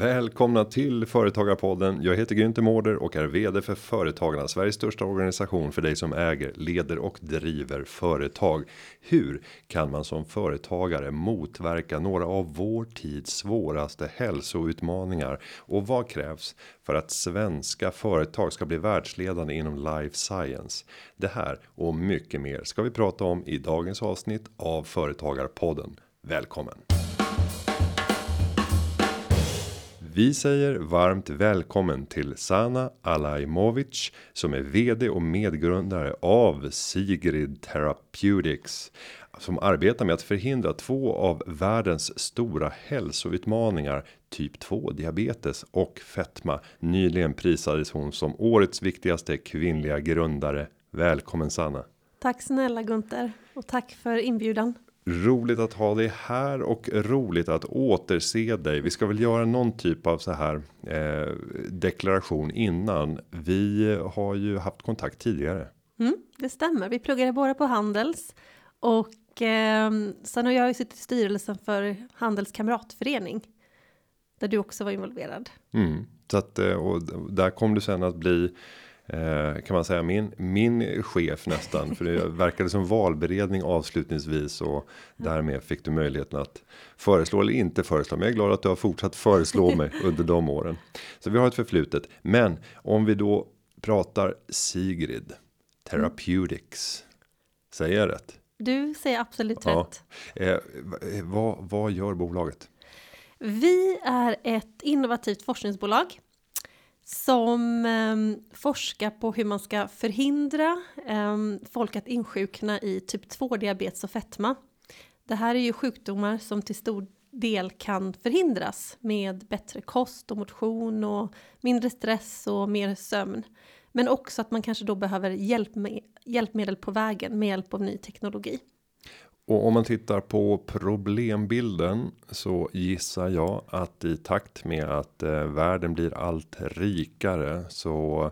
Välkomna till Företagarpodden. Jag heter Günther Mårder och är vd för Företagarna, Sveriges största organisation för dig som äger, leder och driver företag. Hur kan man som företagare motverka några av vår tids svåraste hälsoutmaningar och vad krävs för att svenska företag ska bli världsledande inom life science? Det här och mycket mer ska vi prata om i dagens avsnitt av Företagarpodden. Välkommen! Vi säger varmt välkommen till Sana Alajmovic som är vd och medgrundare av Sigrid Therapeutics som arbetar med att förhindra två av världens stora hälsoutmaningar typ 2 diabetes och fetma. Nyligen prisades hon som årets viktigaste kvinnliga grundare. Välkommen Sanna. Tack snälla Gunther och tack för inbjudan. Roligt att ha dig här och roligt att återse dig. Vi ska väl göra någon typ av så här eh, deklaration innan. Vi har ju haft kontakt tidigare. Mm, det stämmer. Vi pluggade båda på Handels och eh, sen har jag ju suttit i styrelsen för Handels kamratförening där du också var involverad. Mm, så att eh, och där kom du sen att bli kan man säga min min chef nästan för det verkade som valberedning avslutningsvis och därmed fick du möjligheten att föreslå eller inte föreslå. Men jag är glad att du har fortsatt föreslå mig under de åren. Så vi har ett förflutet. Men om vi då pratar Sigrid Therapeutics. Säger jag rätt? Du säger absolut ja. rätt. Eh, vad, vad gör bolaget? Vi är ett innovativt forskningsbolag som eh, forskar på hur man ska förhindra eh, folk att insjukna i typ 2 diabetes och fetma. Det här är ju sjukdomar som till stor del kan förhindras med bättre kost och motion och mindre stress och mer sömn. Men också att man kanske då behöver hjälpme hjälpmedel på vägen med hjälp av ny teknologi. Och om man tittar på problembilden så gissar jag att i takt med att eh, världen blir allt rikare så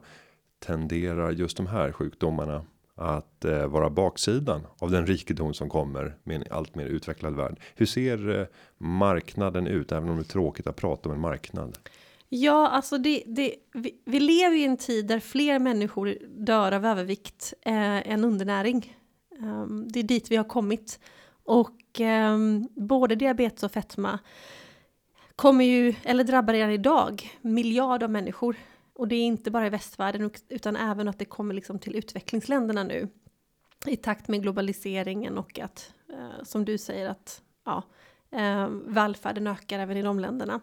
tenderar just de här sjukdomarna att eh, vara baksidan av den rikedom som kommer med en allt mer utvecklad värld. Hur ser eh, marknaden ut även om det är tråkigt att prata om en marknad? Ja, alltså det, det, vi, vi lever i en tid där fler människor dör av övervikt eh, än undernäring. Um, det är dit vi har kommit. Och um, både diabetes och fetma kommer ju, eller drabbar redan idag, miljarder av människor. Och det är inte bara i västvärlden utan även att det kommer liksom till utvecklingsländerna nu. I takt med globaliseringen och att, uh, som du säger, att ja, uh, välfärden ökar även i de länderna.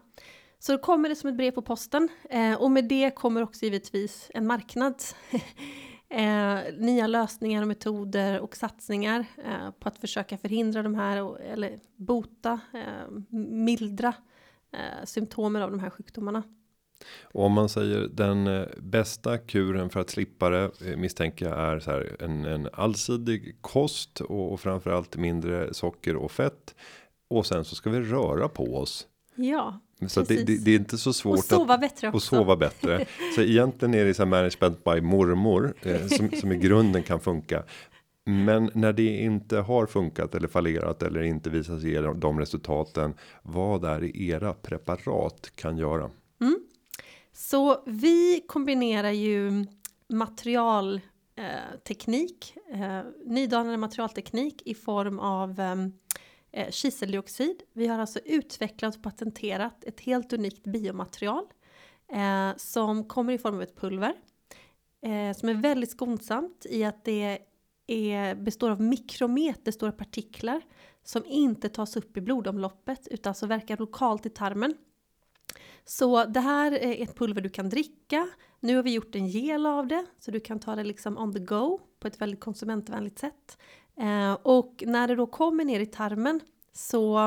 Så då kommer det som ett brev på posten. Eh, och med det kommer också givetvis en marknad. Eh, nya lösningar och metoder och satsningar eh, på att försöka förhindra de här eller bota, eh, mildra eh, symptomen av de här sjukdomarna. Och om man säger den eh, bästa kuren för att slippa det eh, misstänker jag är så här en, en allsidig kost och, och framförallt mindre socker och fett. Och sen så ska vi röra på oss. Ja, så det, det, det, är inte så svårt och sova att, bättre också. Och sova bättre. så egentligen är det så här management by mormor eh, som, som i grunden kan funka. Men när det inte har funkat eller fallerat eller inte visar sig ge de resultaten. Vad är det era preparat kan göra? Mm. Så vi kombinerar ju materialteknik, eh, eh, nydanande materialteknik i form av eh, kiseldioxid. Vi har alltså utvecklat och patenterat ett helt unikt biomaterial eh, som kommer i form av ett pulver eh, som är väldigt skonsamt i att det är, består av mikrometerstora partiklar som inte tas upp i blodomloppet utan alltså verkar lokalt i tarmen. Så det här är ett pulver du kan dricka. Nu har vi gjort en gel av det så du kan ta det liksom on the go på ett väldigt konsumentvänligt sätt. Eh, och när det då kommer ner i tarmen så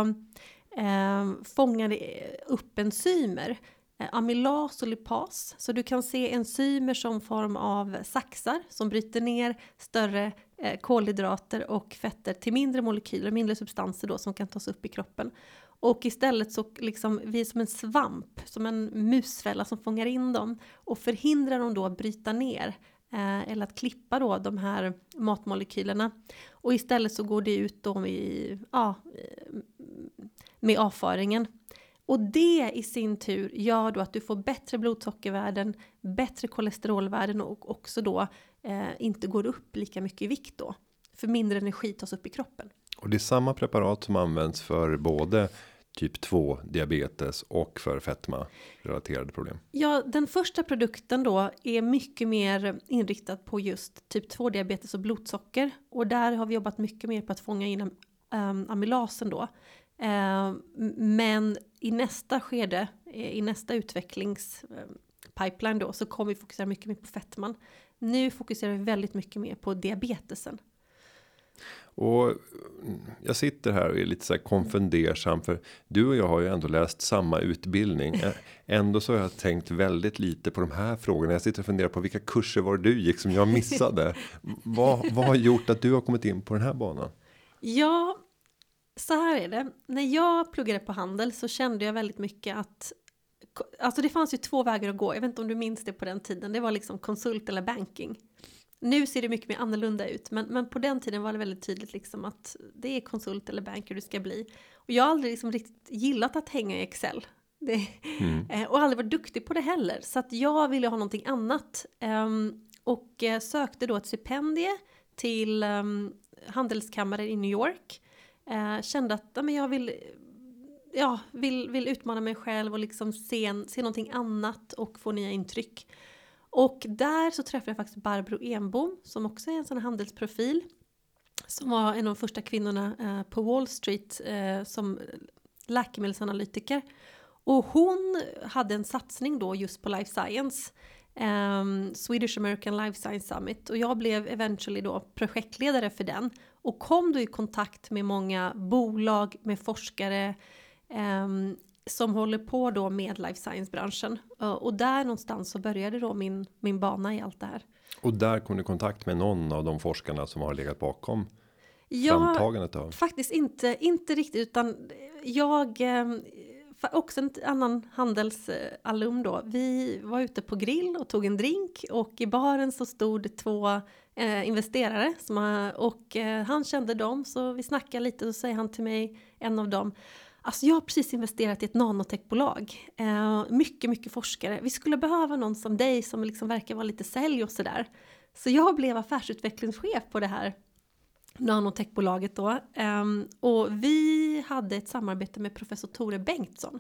eh, fångar det upp enzymer, eh, amylas och lipas. Så du kan se enzymer som form av saxar som bryter ner större eh, kolhydrater och fetter till mindre molekyler, mindre substanser då som kan tas upp i kroppen. Och istället så liksom, vi är som en svamp, som en musfälla som fångar in dem och förhindrar dem då att bryta ner eh, eller att klippa då de här matmolekylerna. Och istället så går det ut då i, ja, eh, med avföringen. Och det i sin tur gör då att du får bättre blodsockervärden, bättre kolesterolvärden och också då eh, inte går upp lika mycket i vikt då. För mindre energi tas upp i kroppen. Och det är samma preparat som används för både typ 2 diabetes och för fetma relaterade problem. Ja, den första produkten då är mycket mer inriktad på just typ 2 diabetes och blodsocker och där har vi jobbat mycket mer på att fånga in um, amylasen då. Ehm, men i nästa skede, eh, i nästa utvecklingspipeline ähm, uh, då, så kommer vi fokusera mycket mer på fetman. Nu fokuserar vi väldigt mycket mer på diabetesen. Och jag sitter här och är lite så här konfundersam för du och jag har ju ändå läst samma utbildning. Ändå så har jag tänkt väldigt lite på de här frågorna. Jag sitter och funderar på vilka kurser var du gick som jag missade. vad, vad har gjort att du har kommit in på den här banan? Ja, så här är det. När jag pluggade på handel så kände jag väldigt mycket att Alltså det fanns ju två vägar att gå. Jag vet inte om du minns det på den tiden. Det var liksom konsult eller banking. Nu ser det mycket mer annorlunda ut, men, men på den tiden var det väldigt tydligt liksom att det är konsult eller banker du ska bli. Och jag har aldrig liksom riktigt gillat att hänga i Excel. Det, mm. Eh, och aldrig varit duktig på det heller. Så att jag ville ha någonting annat. Um, och uh, sökte då ett stipendie till um, handelskammare i New York. Uh, kände att ja, men jag vill, ja, vill, vill utmana mig själv och liksom se, se någonting annat och få nya intryck. Och där så träffade jag faktiskt Barbro Enbom som också är en sån handelsprofil. Som var en av de första kvinnorna eh, på Wall Street eh, som läkemedelsanalytiker. Och hon hade en satsning då just på life science. Um, Swedish American Life Science Summit och jag blev eventually då projektledare för den och kom då i kontakt med många bolag, med forskare, um, som håller på då med life science-branschen. Och där någonstans så började då min, min bana i allt det här. Och där kom du i kontakt med någon av de forskarna som har legat bakom ja, framtagandet av? faktiskt inte, inte riktigt utan jag eh, också en annan handelsalum då. Vi var ute på grill och tog en drink och i baren så stod två eh, investerare som, och eh, han kände dem så vi snackade lite och så säger han till mig, en av dem Alltså jag har precis investerat i ett nanotechbolag. Eh, mycket, mycket forskare. Vi skulle behöva någon som dig som liksom verkar vara lite sälj och sådär. Så jag blev affärsutvecklingschef på det här nanotechbolaget då. Eh, och vi hade ett samarbete med professor Tore Bengtsson.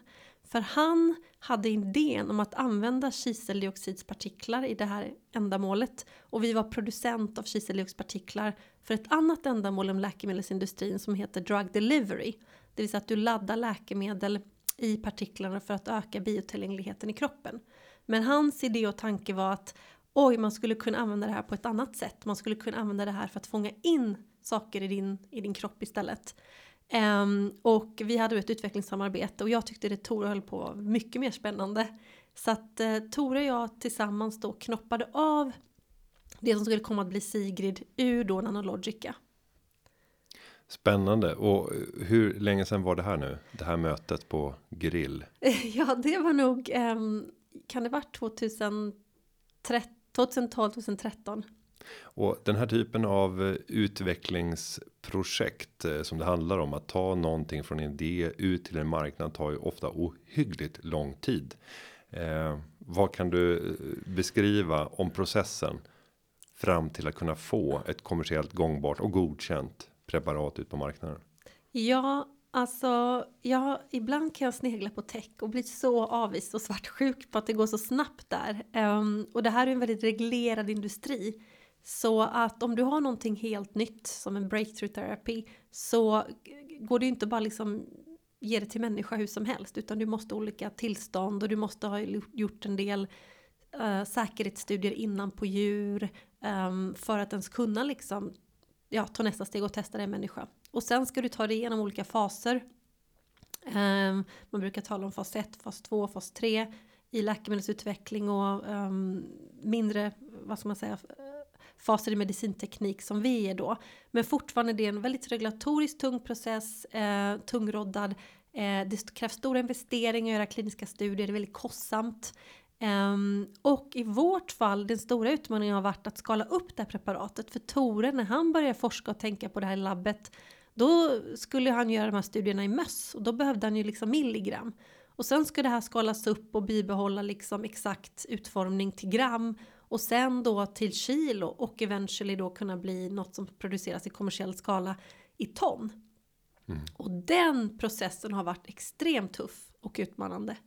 För han hade idén om att använda kiseldioxidspartiklar i det här ändamålet. Och vi var producent av kiseldioxidpartiklar för ett annat ändamål om läkemedelsindustrin som heter drug delivery. Det vill säga att du laddar läkemedel i partiklarna för att öka biotillgängligheten i kroppen. Men hans idé och tanke var att oj, man skulle kunna använda det här på ett annat sätt. Man skulle kunna använda det här för att fånga in saker i din, i din kropp istället. Um, och vi hade ett utvecklingssamarbete och jag tyckte det Tore höll på mycket mer spännande. Så att eh, uh, Tore och jag tillsammans då knoppade av det som skulle komma att bli Sigrid ur då Nanologica. Spännande. Och hur länge sedan var det här nu? Det här mötet på grill? Ja, det var nog, um, kan det varit 2012, 2013? Och den här typen av eh, utvecklingsprojekt eh, som det handlar om att ta någonting från idé ut till en marknad tar ju ofta ohyggligt lång tid. Eh, vad kan du eh, beskriva om processen fram till att kunna få ett kommersiellt gångbart och godkänt preparat ut på marknaden? Ja, alltså ja, ibland kan jag snegla på tech och bli så avis och svartsjuk på att det går så snabbt där. Um, och det här är en väldigt reglerad industri. Så att om du har någonting helt nytt som en breakthrough therapy så går det ju inte bara liksom ge det till människa hur som helst utan du måste ha olika tillstånd och du måste ha gjort en del uh, säkerhetsstudier innan på djur um, för att ens kunna liksom ja, ta nästa steg och testa en människa. Och sen ska du ta dig igenom olika faser. Um, man brukar tala om fas 1, fas 2, fas 3 i läkemedelsutveckling och um, mindre, vad ska man säga, faser i medicinteknik som vi är då. Men fortfarande är det en väldigt regulatoriskt tung process, eh, tungroddad. Eh, det krävs stora investeringar att göra kliniska studier, det är väldigt kostsamt. Um, och i vårt fall, den stora utmaningen har varit att skala upp det här preparatet. För Tore, när han började forska och tänka på det här labbet, då skulle han göra de här studierna i möss och då behövde han ju liksom milligram. Och sen ska det här skalas upp och bibehålla liksom exakt utformning till gram och sen då till kilo och eventually då kunna bli något som produceras i kommersiell skala i ton. Mm. Och den processen har varit extremt tuff och utmanande.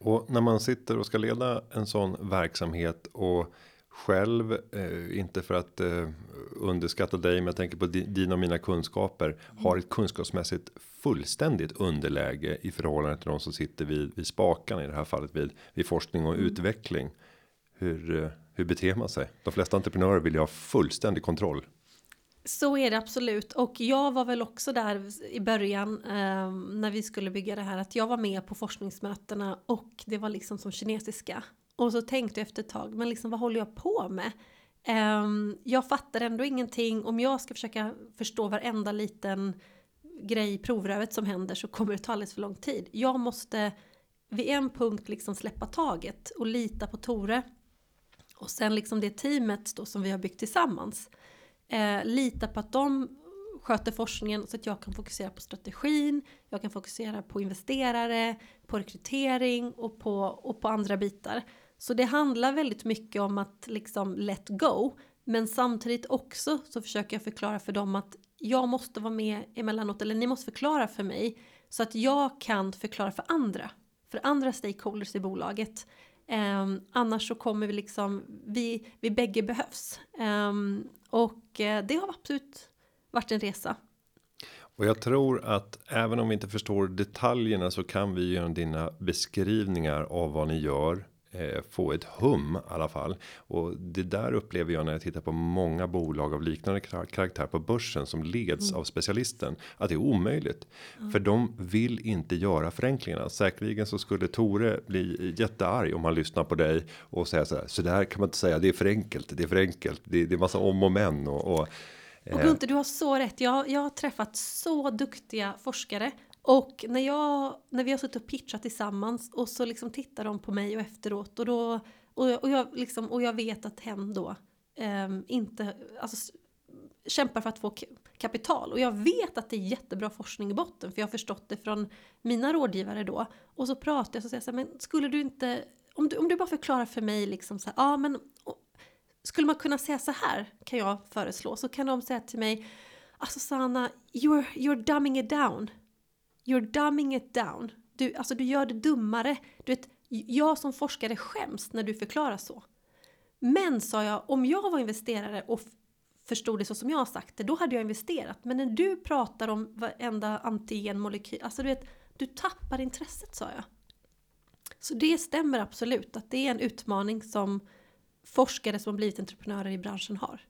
Och när man sitter och ska leda en sån verksamhet och själv, eh, inte för att eh, underskatta dig, men jag tänker på dina och mina kunskaper, mm. har ett kunskapsmässigt fullständigt underläge i förhållande till de som sitter vid, vid spakarna i det här fallet vid, vid forskning och mm. utveckling. Hur, eh, hur beter man sig? De flesta entreprenörer vill ju ha fullständig kontroll. Så är det absolut. Och jag var väl också där i början eh, när vi skulle bygga det här att jag var med på forskningsmötena och det var liksom som kinesiska. Och så tänkte jag efter ett tag men liksom vad håller jag på med? Eh, jag fattar ändå ingenting. Om jag ska försöka förstå varenda liten grej i provröret som händer så kommer det ta alldeles för lång tid. Jag måste vid en punkt liksom släppa taget och lita på Tore. Och sen liksom det teamet då som vi har byggt tillsammans eh, lita på att de sköter forskningen så att jag kan fokusera på strategin, jag kan fokusera på investerare, på rekrytering och på, och på andra bitar. Så det handlar väldigt mycket om att liksom let go. Men samtidigt också så försöker jag förklara för dem att jag måste vara med emellanåt, eller ni måste förklara för mig så att jag kan förklara för andra, för andra stakeholders i bolaget. Um, annars så kommer vi liksom, vi, vi bägge behövs. Um, och eh, det har absolut varit en resa. Och jag tror att även om vi inte förstår detaljerna så kan vi genom dina beskrivningar av vad ni gör få ett hum i alla fall och det där upplever jag när jag tittar på många bolag av liknande karaktär på börsen som leds mm. av specialisten att det är omöjligt mm. för de vill inte göra förenklingarna. Säkerligen så skulle Tore bli jättearg om han lyssnar på dig och säga så här. Så där kan man inte säga. Det är för enkelt. Det är för enkelt. Det, det är massa om och men och, och och Gunther, du har så rätt. Jag, jag har träffat så duktiga forskare och när, jag, när vi har suttit och pitchat tillsammans och så liksom tittar de på mig och efteråt och då och, och, jag, liksom, och jag vet att hen då um, inte alltså, kämpar för att få kapital. Och jag vet att det är jättebra forskning i botten för jag har förstått det från mina rådgivare då. Och så pratar jag och säger så här, men skulle du inte, om du, om du bara förklarar för mig liksom så här, ja men skulle man kunna säga så här kan jag föreslå. Så kan de säga till mig, alltså Sanna, you're, you're dumbing it down. You're dumbing it down. Du, alltså du gör det dummare. Du vet, jag som forskare skäms när du förklarar så. Men sa jag, om jag var investerare och förstod det så som jag har sagt det, då hade jag investerat. Men när du pratar om varenda antigenmolekyl, alltså du vet, du tappar intresset sa jag. Så det stämmer absolut att det är en utmaning som forskare som har blivit entreprenörer i branschen har.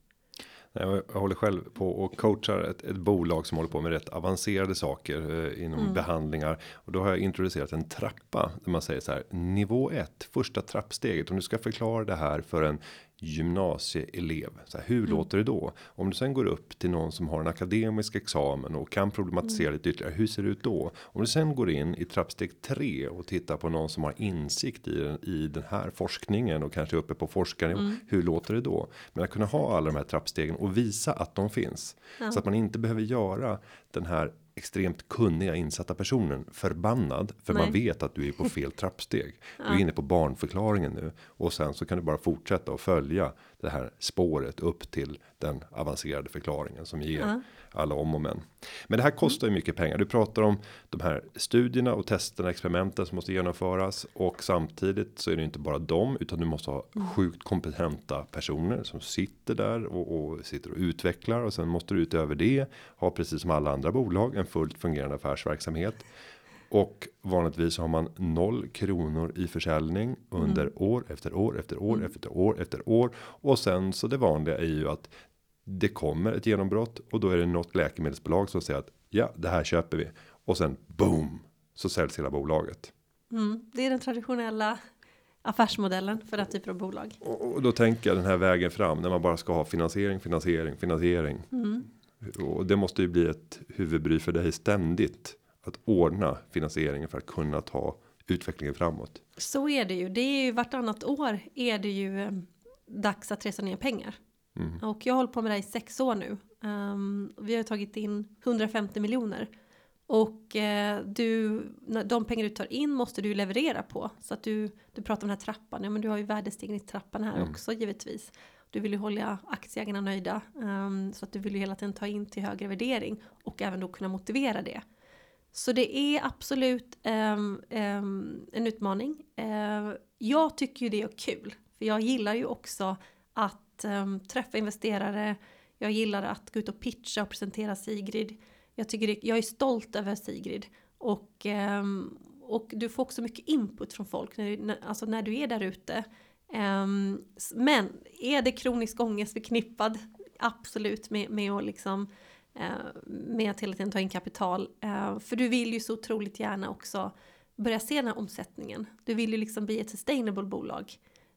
Jag håller själv på och coachar ett, ett bolag som håller på med rätt avancerade saker eh, inom mm. behandlingar och då har jag introducerat en trappa där man säger så här nivå 1 första trappsteget om du ska förklara det här för en gymnasieelev. Så här, hur mm. låter det då? Om du sen går upp till någon som har en akademisk examen och kan problematisera mm. lite ytterligare. Hur ser det ut då? Om du sen går in i trappsteg 3 och tittar på någon som har insikt i den, i den här forskningen och kanske uppe på forskaren. Mm. Hur låter det då? Men att kunna ha alla de här trappstegen och visa att de finns ja. så att man inte behöver göra den här extremt kunniga insatta personen förbannad för Nej. man vet att du är på fel trappsteg. Du är inne på barnförklaringen nu och sen så kan du bara fortsätta och följa det här spåret upp till den avancerade förklaringen som ger ja. alla om och men. Men det här kostar ju mycket pengar. Du pratar om de här studierna och testerna, experimenten som måste genomföras och samtidigt så är det inte bara dem utan du måste ha mm. sjukt kompetenta personer som sitter där och, och sitter och utvecklar och sen måste du utöver det ha precis som alla andra bolag en fullt fungerande affärsverksamhet och vanligtvis har man noll kronor i försäljning under mm. år efter år efter år mm. efter år efter år och sen så det vanliga är ju att det kommer ett genombrott och då är det något läkemedelsbolag som säger att ja, det här köper vi och sen boom så säljs hela bolaget. Mm, det är den traditionella affärsmodellen för den typen av bolag. Och, då tänker jag den här vägen fram när man bara ska ha finansiering, finansiering, finansiering. Mm. Och det måste ju bli ett huvudbry för dig ständigt att ordna finansieringen för att kunna ta utvecklingen framåt. Så är det ju. Det är ju vartannat år är det ju eh, dags att resa ner pengar. Mm. Och jag har hållit på med det här i sex år nu. Um, vi har tagit in 150 miljoner. Och eh, du, de pengar du tar in måste du leverera på. Så att du, du pratar om den här trappan, ja men du har ju värdestegringstrappan här mm. också givetvis. Du vill ju hålla aktieägarna nöjda. Um, så att du vill ju hela tiden ta in till högre värdering. Och även då kunna motivera det. Så det är absolut um, um, en utmaning. Uh, jag tycker ju det är kul. För jag gillar ju också att ehm, träffa investerare. Jag gillar att gå ut och pitcha och presentera Sigrid. Jag, tycker det, jag är stolt över Sigrid. Och, um, och du får också mycket input från folk när, när, alltså när du är där ute. Um, men är det kronisk ångest förknippad? Absolut med, med att liksom med att hela tiden ta in kapital. Uh, för du vill ju så otroligt gärna också börja se den här omsättningen. Du vill ju liksom bli ett sustainable bolag.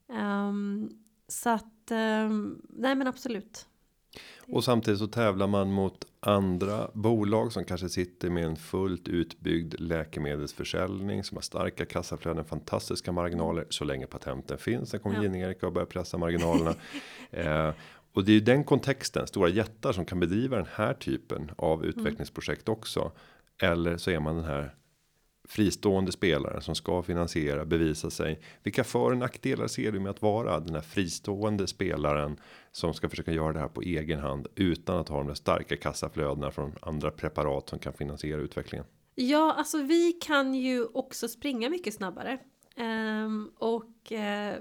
Um, så att, um, nej men absolut. Och samtidigt så tävlar man mot andra bolag som kanske sitter med en fullt utbyggd läkemedelsförsäljning som har starka kassaflöden, fantastiska marginaler så länge patenten finns. Sen kommer ja. generika och börjar pressa marginalerna. eh, och det är ju den kontexten stora jättar som kan bedriva den här typen av mm. utvecklingsprojekt också. Eller så är man den här fristående spelare som ska finansiera bevisa sig. Vilka för och nackdelar ser du med att vara den här fristående spelaren som ska försöka göra det här på egen hand utan att ha de där starka kassaflödena från andra preparat som kan finansiera utvecklingen? Ja, alltså vi kan ju också springa mycket snabbare um, och uh,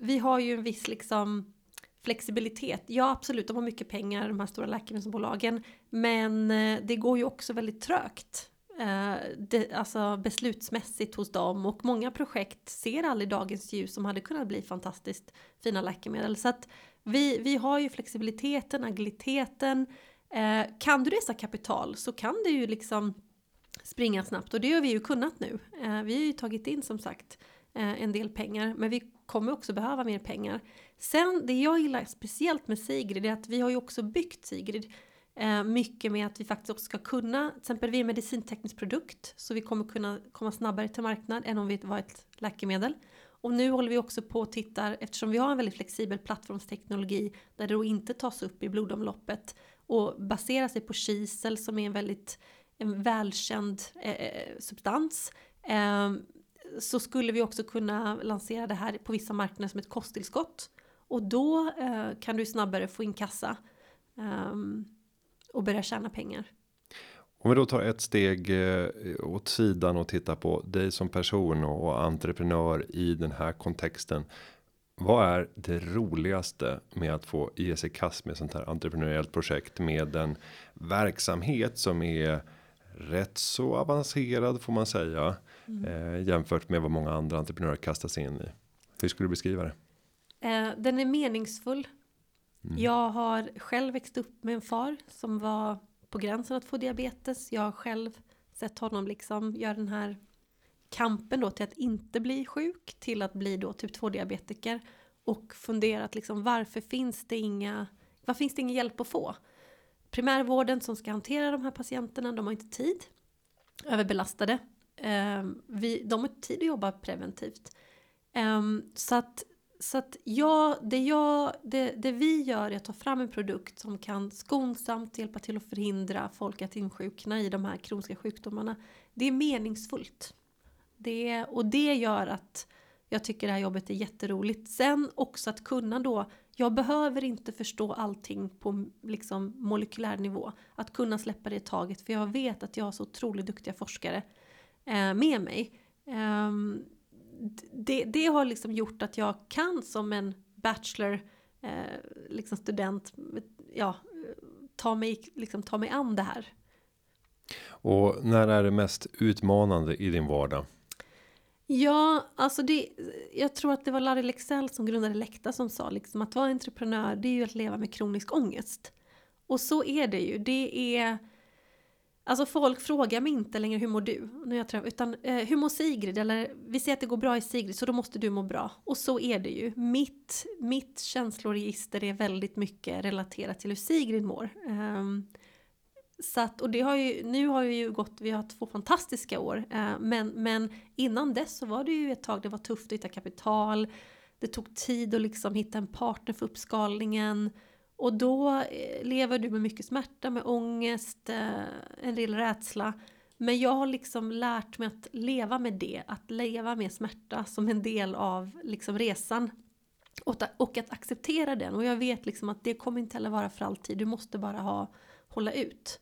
vi har ju en viss liksom flexibilitet. Ja, absolut, de har mycket pengar, de här stora läkemedelsbolagen, men eh, det går ju också väldigt trögt eh, det, alltså beslutsmässigt hos dem och många projekt ser aldrig dagens ljus som hade kunnat bli fantastiskt fina läkemedel. Så att vi, vi har ju flexibiliteten, agiliteten. Eh, kan du resa kapital så kan du ju liksom springa snabbt och det har vi ju kunnat nu. Vi har ju tagit in som sagt en del pengar men vi kommer också behöva mer pengar. Sen det jag gillar speciellt med Sigrid är att vi har ju också byggt Sigrid Eh, mycket med att vi faktiskt också ska kunna, till exempel vi är en medicinteknisk produkt, så vi kommer kunna komma snabbare till marknad än om vi var ett läkemedel. Och nu håller vi också på och tittar, eftersom vi har en väldigt flexibel plattformsteknologi där det då inte tas upp i blodomloppet och baserar sig på kisel som är en väldigt en välkänd eh, eh substans. Eh, så skulle vi också kunna lansera det här på vissa marknader som ett kosttillskott. Och då eh, kan du snabbare få in kassa. Um, och börja tjäna pengar. Om vi då tar ett steg eh, åt sidan och tittar på dig som person och entreprenör i den här kontexten. Vad är det roligaste med att få ge sig kast med sånt här entreprenöriellt projekt med en verksamhet som är rätt så avancerad får man säga mm. eh, jämfört med vad många andra entreprenörer kastas in i. Hur skulle du beskriva det? Eh, den är meningsfull Mm. Jag har själv växt upp med en far som var på gränsen att få diabetes. Jag har själv sett honom liksom göra den här kampen då till att inte bli sjuk till att bli då typ 2 diabetiker och funderat liksom varför finns det inga varför finns det ingen hjälp att få? Primärvården som ska hantera de här patienterna, de har inte tid. Överbelastade. Um, vi, de har tid att jobba preventivt. Um, så att så att jag, det, jag, det, det vi gör är att ta fram en produkt som kan skonsamt hjälpa till att förhindra folk att insjukna i de här kroniska sjukdomarna. Det är meningsfullt. Det, och det gör att jag tycker det här jobbet är jätteroligt. Sen också att kunna då, jag behöver inte förstå allting på liksom molekylär nivå. Att kunna släppa det taget för jag vet att jag har så otroligt duktiga forskare eh, med mig. Um, det, det har liksom gjort att jag kan som en bachelor eh, liksom student ja, ta, mig, liksom, ta mig an det här. Och när är det mest utmanande i din vardag? Ja, alltså det, jag tror att det var Larry Lexell som grundade Lekta som sa liksom att vara entreprenör det är ju att leva med kronisk ångest. Och så är det ju. Det är Alltså folk frågar mig inte längre hur mår du? När jag träffar, utan eh, hur mår Sigrid? Eller vi säger att det går bra i Sigrid så då måste du må bra. Och så är det ju. Mitt, mitt känsloregister är väldigt mycket relaterat till hur Sigrid mår. Um, så att, och det har ju, nu har ju gått, vi har två fantastiska år. Uh, men, men innan dess så var det ju ett tag det var tufft att hitta kapital. Det tog tid att liksom hitta en partner för uppskalningen. Och då eh, lever du med mycket smärta, med ångest, eh, en del rädsla. Men jag har liksom lärt mig att leva med det, att leva med smärta som en del av liksom resan. Och, att acceptera den. Och jag vet liksom att det kommer inte heller vara för alltid. Du måste bara ha, hålla ut.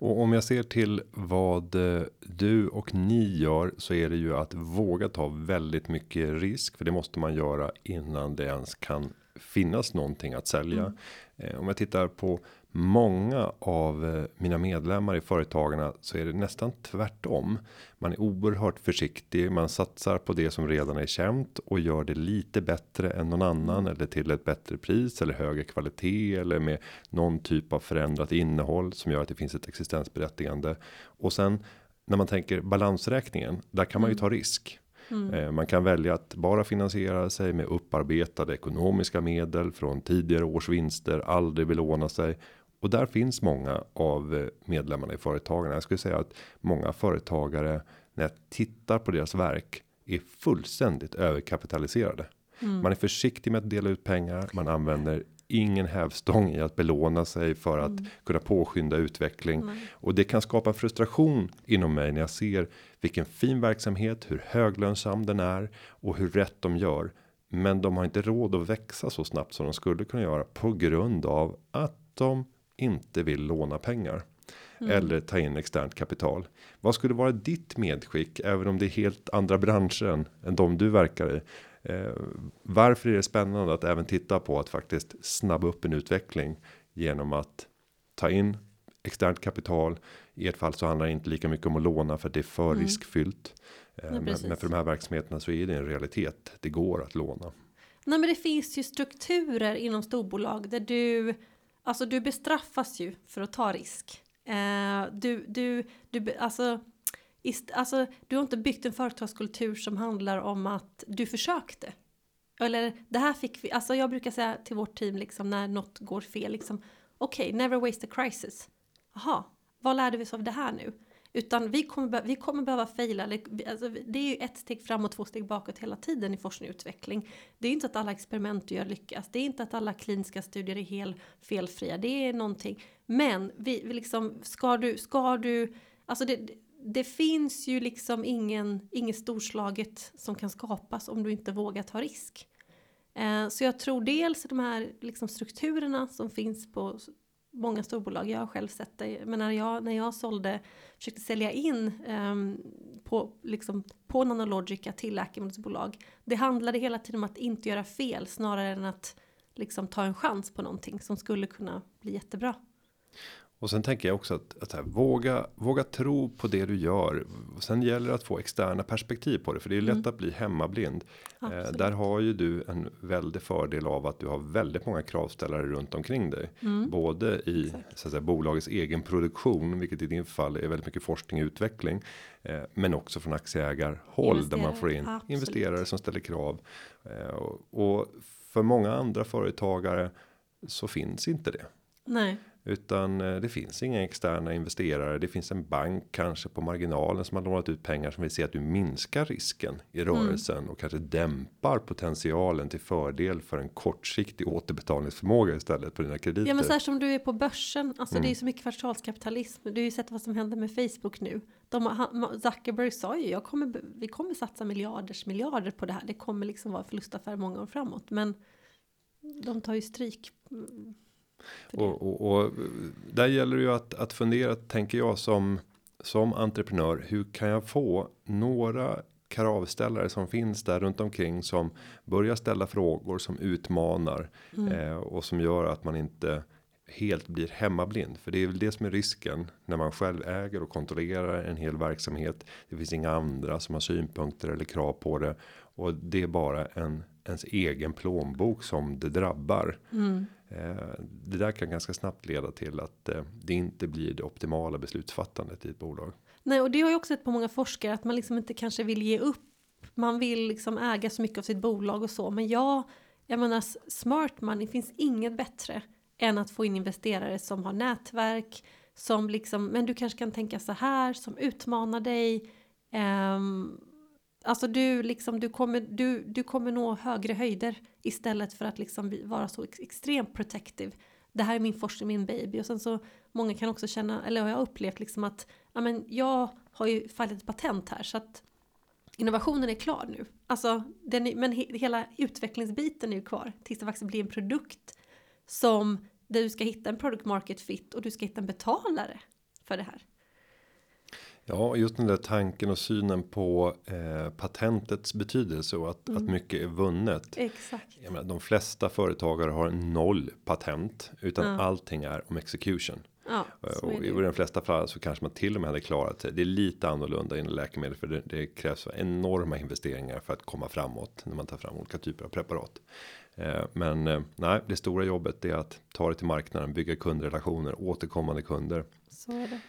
Och om jag ser till vad eh, du och ni gör så är det ju att våga ta väldigt mycket risk för det måste man göra innan det ens kan finnas någonting att sälja. Mm. Eh, om jag tittar på många av eh, mina medlemmar i företagarna så är det nästan tvärtom. Man är oerhört försiktig. Man satsar på det som redan är känt och gör det lite bättre än någon annan eller till ett bättre pris eller högre kvalitet eller med någon typ av förändrat innehåll som gör att det finns ett existensberättigande och sen när man tänker balansräkningen. Där kan man ju mm. ta risk. Mm. Eh, man kan välja att bara finansiera sig med upparbetade ekonomiska medel från tidigare års vinster, aldrig belåna sig och där finns många av eh, medlemmarna i företagarna. Jag skulle säga att många företagare när jag tittar på deras verk är fullständigt överkapitaliserade. Mm. Man är försiktig med att dela ut pengar. Man använder ingen hävstång i att belåna sig för att mm. kunna påskynda utveckling mm. och det kan skapa frustration inom mig när jag ser vilken fin verksamhet, hur höglönsam den är och hur rätt de gör. Men de har inte råd att växa så snabbt som de skulle kunna göra på grund av att de inte vill låna pengar. Mm. Eller ta in externt kapital. Vad skulle vara ditt medskick även om det är helt andra branscher än, de du verkar i? Eh, varför är det spännande att även titta på att faktiskt snabba upp en utveckling genom att ta in externt kapital. I ett fall så handlar det inte lika mycket om att låna för att det är för mm. riskfyllt. Eh, men, men, för de här verksamheterna så är det en realitet. Det går att låna. Nej, men det finns ju strukturer inom storbolag där du Alltså du bestraffas ju för att ta risk. Eh, du, du, du, alltså, ist, alltså, du har inte byggt en företagskultur som handlar om att du försökte. Eller det här fick vi, alltså jag brukar säga till vårt team liksom när något går fel liksom. Okej, okay, never waste a crisis. Jaha, vad lärde vi oss av det här nu? Utan vi kommer, vi kommer behöva fejla. Alltså, det är ju ett steg fram och två steg bakåt hela tiden i forskning och utveckling. Det är inte att alla experiment du gör lyckas. Det är inte att alla kliniska studier är helt felfria. Det är någonting. Men vi, vi liksom, ska du, ska du, alltså det, det finns ju liksom ingen, inget storslaget som kan skapas om du inte vågar ta risk. Eh, så jag tror dels de här liksom strukturerna som finns på många storbolag, jag har själv sett det, men när jag, när jag sålde, försökte sälja in um, på, liksom, på Nanologica till läkemedelsbolag, det handlade hela tiden om att inte göra fel snarare än att liksom, ta en chans på någonting som skulle kunna bli jättebra. Och sen tänker jag också att, att här, våga våga tro på det du gör. Sen gäller det att få externa perspektiv på det för det är mm. lätt att bli hemmablind. Eh, där har ju du en väldig fördel av att du har väldigt många kravställare runt omkring dig, mm. både i så att säga, bolagets egen produktion, vilket i din fall är väldigt mycket forskning och utveckling, eh, men också från aktieägarhåll där man får in Absolut. investerare som ställer krav eh, och, och för många andra företagare så finns inte det. Nej. Utan eh, det finns inga externa investerare. Det finns en bank kanske på marginalen som har lånat ut pengar som vill se att du minskar risken i mm. rörelsen mm. och kanske dämpar potentialen till fördel för en kortsiktig återbetalningsförmåga istället på dina krediter. Ja, men så här som du är på börsen. Alltså mm. det är mm. så mycket kvartalskapitalism. Du har ju sett vad som händer med Facebook nu. De, han, Zuckerberg sa ju, jag kommer, vi kommer satsa miljarders miljarder på det här. Det kommer liksom vara förlustaffär många år framåt, men de tar ju stryk och, och, och, där gäller det ju att, att fundera, tänker jag som som entreprenör. Hur kan jag få några kravställare som finns där runt omkring som börjar ställa frågor som utmanar mm. eh, och som gör att man inte helt blir hemmablind för det är väl det som är risken när man själv äger och kontrollerar en hel verksamhet. Det finns inga andra som har synpunkter eller krav på det och det är bara en ens egen plånbok som det drabbar. Mm. Eh, det där kan ganska snabbt leda till att eh, det inte blir det optimala beslutsfattandet i ett bolag. Nej, och det har ju också sett på många forskare att man liksom inte kanske vill ge upp. Man vill liksom äga så mycket av sitt bolag och så, men jag, jag menar smart money finns inget bättre än att få in investerare som har nätverk, som liksom, men du kanske kan tänka så här, som utmanar dig. Um, Alltså du, liksom, du, kommer, du, du kommer nå högre höjder istället för att liksom vara så extremt protective. det här är min forskning, min baby. Och sen så många kan också känna, eller jag har upplevt liksom att ja, men jag har ju fallit ett patent här så att innovationen är klar nu. Alltså, den är, men he, hela utvecklingsbiten är ju kvar tills det faktiskt blir en produkt som där du ska hitta en product market fit och du ska hitta en betalare för det här. Ja, just den där tanken och synen på eh, patentets betydelse och att, mm. att mycket är vunnet. Exakt. Jag menar, de flesta företagare har noll patent utan Ja. allting är om execution. Ja, så och i de flesta fall så kanske man till och med hade klarat sig. Det är lite annorlunda inom läkemedel för det, det krävs enorma investeringar för att komma framåt när man tar fram olika typer av preparat. Eh, men eh, nej, det stora jobbet är att ta det till marknaden, bygga kundrelationer, återkommande kunder. Så är det.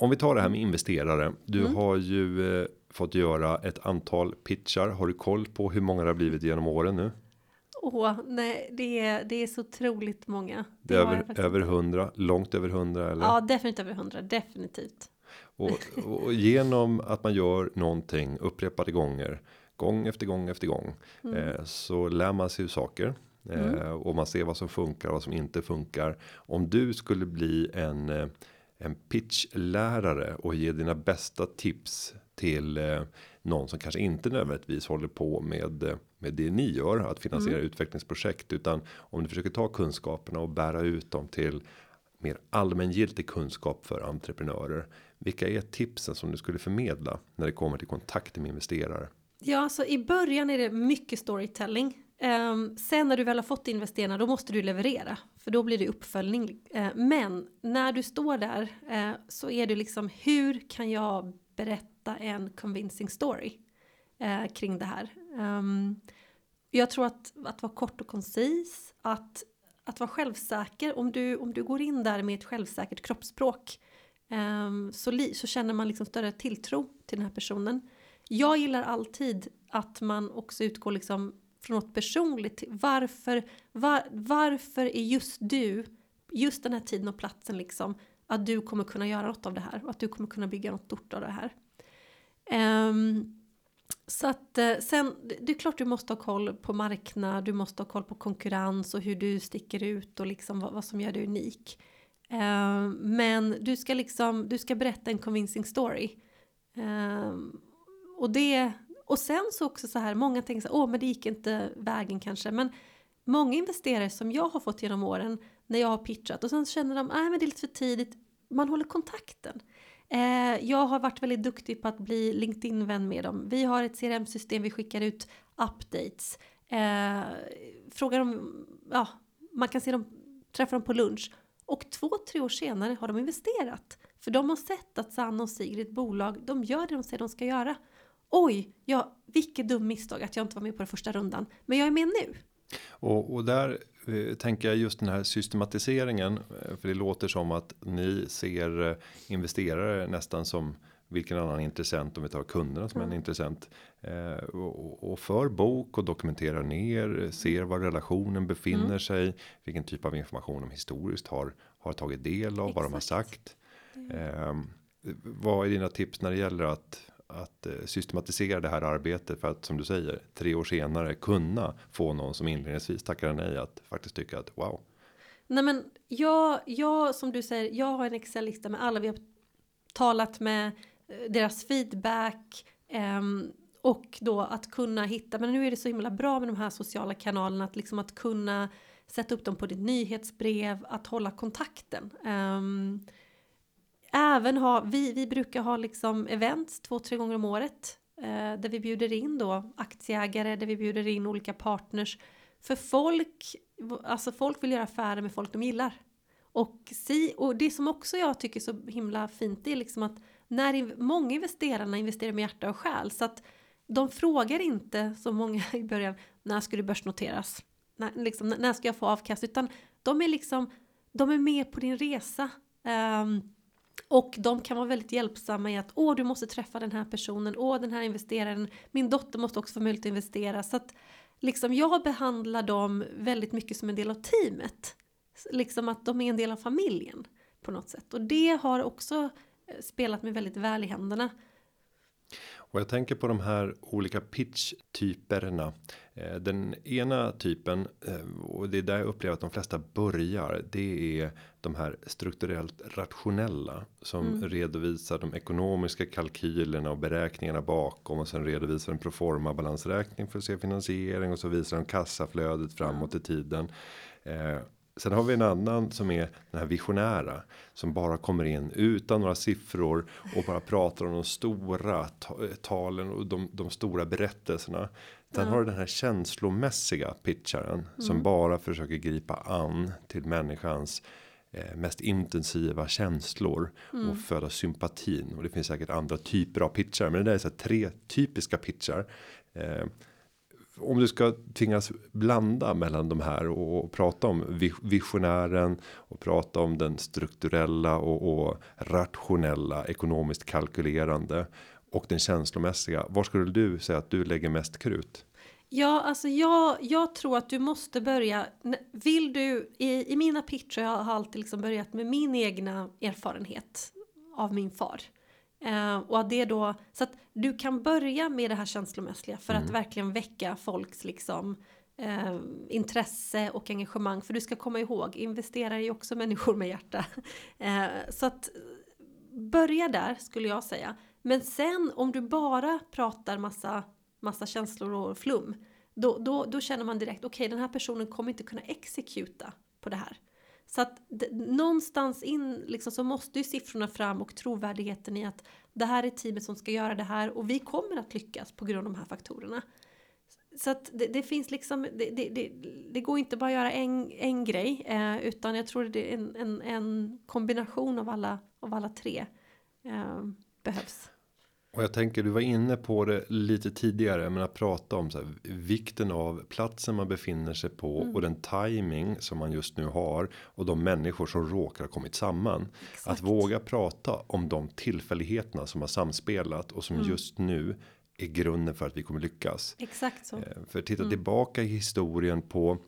Om vi tar det här med investerare. Du Mm. har ju eh, fått göra ett antal pitchar. Har du koll på hur många det har blivit genom åren nu? Åh, nej, det är, det är så otroligt många. Det jag över, över. 100, långt över 100 eller? Ja, definitivt över hundra, definitivt. Och, och genom att man gör någonting upprepade gånger, gång efter gång efter gång, Mm. eh, så lär man sig ju saker. Eh, Mm. och man ser vad som funkar och vad som inte funkar. Om du skulle bli en, eh, en pitchlärare och ge dina bästa tips till eh, någon som kanske inte nödvändigtvis håller på med eh, med det ni gör att finansiera Mm. utvecklingsprojekt utan om du försöker ta kunskaperna och bära ut dem till mer allmängiltig kunskap för entreprenörer. Vilka är tipsen som du skulle förmedla när det kommer till kontakter med investerare? Ja, alltså i början är det mycket storytelling. Um, sen när du väl har fått investerarna, då måste du leverera. För då blir det uppföljning. Uh, men när du står där uh, så är det liksom hur kan jag berätta en convincing story uh, kring det här. Um, jag tror att, att vara kort och koncis, att, att vara självsäker. Om du, om du går in där med ett självsäkert kroppsspråk um, så, li, så känner man liksom större tilltro till den här personen. Jag gillar alltid att man också utgår liksom från något personligt. Varför, var, varför är just du, just den här tiden och platsen liksom, att du kommer kunna göra något av det här och att du kommer kunna bygga något stort av det här. Um, så att eh, sen, det- är klart du måste ha koll på marknad, du måste ha koll på konkurrens och hur du sticker ut och liksom vad, vad som gör dig unik. Uh, men du ska liksom, du ska berätta en convincing story. Uh, och det, och sen så också så här, många tänker så här, åh men det gick inte vägen kanske. Men många investerare som jag har fått genom åren när jag har pitchat och sen känner de, nej men det är lite för tidigt. Man håller kontakten. Eh, jag har varit väldigt duktig på att bli LinkedIn-vän med dem. Vi har ett CRM-system, vi skickar ut updates. Eh, frågar dem, ja, man kan se dem, träffa dem på lunch. Och två, tre år senare har de investerat. För de har sett att Sanna och Sigrid, bolag, de gör det de säger de ska göra. Oj, ja, vilket dum misstag att jag inte var med på den första rundan. Men jag är med nu. Och, och där eh, tänker jag just den här systematiseringen. eh, För det låter som att ni ser eh, investerare nästan som vilken annan intressent om vi tar kunderna som en Mm. intressent. Eh, och, och för bok och dokumenterar ner, eh, ser var relationen befinner Mm. sig. Vilken typ av information de historiskt har, har tagit del av, vad de har Exakt. sagt. Eh, vad är dina tips när det gäller att att eh, systematisera det här arbetet för att som du säger tre år senare kunna få någon som inledningsvis tackar nej att faktiskt tycka att wow. Nej men jag, jag som du säger, jag har en Excel-lista med alla vi har talat med, eh, deras feedback eh, och då att kunna hitta, men nu är det så himla bra med de här sociala kanalerna att liksom att kunna sätta upp dem på ditt nyhetsbrev, att hålla kontakten. Eh, även ha, vi, vi brukar ha liksom events två, tre gånger om året eh, där vi bjuder in då aktieägare, där vi bjuder in olika partners. För folk, alltså folk vill göra affärer med folk de gillar. Och, si, och det som också jag tycker är så himla fint det är liksom att när in, många investerarna investerar med hjärta och själ så att de frågar inte som många i början när ska du börsnoteras? När, liksom, när ska jag få avkast? Utan de är liksom de är med på din resa. Um, och de kan vara väldigt hjälpsamma i att åh du måste träffa den här personen, åh den här investeraren, min dotter måste också få möjlighet att investera. Så att liksom jag behandlar dem väldigt mycket som en del av teamet. Liksom att de är en del av familjen på något sätt. Och det har också eh, spelat mig väldigt väl i händerna. Och jag tänker på de här olika pitch typerna. Eh, den ena typen eh, och det är där jag upplever att de flesta börjar. Det är de här strukturellt rationella som mm. redovisar de ekonomiska kalkylerna och beräkningarna bakom och sen redovisar en proforma balansräkning för att se finansiering och så visar de kassaflödet framåt i tiden. Eh, Sen har vi en annan som är den här visionära som bara kommer in utan några siffror och bara pratar om de stora talen och de, de stora berättelserna. Sen mm. har du den här känslomässiga pitcharen mm. som bara försöker gripa an till människans eh, mest intensiva känslor mm. och föda sympatin och det finns säkert andra typer av pitchar, men det där är så tre typiska pitchar. Eh, om du ska tvingas blanda mellan de här och, och prata om visionären och prata om den strukturella och, och rationella ekonomiskt kalkylerande och den känslomässiga. Var skulle du säga att du lägger mest krut? Ja, alltså jag, jag tror att du måste börja. Vill du i, i mina pitcher jag har alltid liksom börjat med min egna erfarenhet av min far. Eh, och att det då så att du kan börja med det här känslomässiga för mm. att verkligen väcka folks liksom eh, intresse och engagemang. För du ska komma ihåg, investerar ju också människor med hjärta. Eh, så att börja där skulle jag säga. Men sen om du bara pratar massa, massa känslor och flum. Då, då, då känner man direkt, okej okay, den här personen kommer inte kunna exekuta på det här. Så att någonstans in liksom, så måste ju siffrorna fram och trovärdigheten i att det här är teamet som ska göra det här och vi kommer att lyckas på grund av de här faktorerna. Så att det, det finns liksom, det, det, det, går inte bara att göra en, en grej eh, utan jag tror det är en, en, en kombination av alla, av alla tre eh, behövs. Och jag tänker du var inne på det lite tidigare men att prata om så här, vikten av platsen man befinner sig på mm. och den timing som man just nu har och de människor som råkar ha kommit samman. Exakt. Att våga prata om de tillfälligheterna som har samspelat och som mm. just nu är grunden för att vi kommer lyckas. Exakt så. Eh, för titta mm. tillbaka i historien på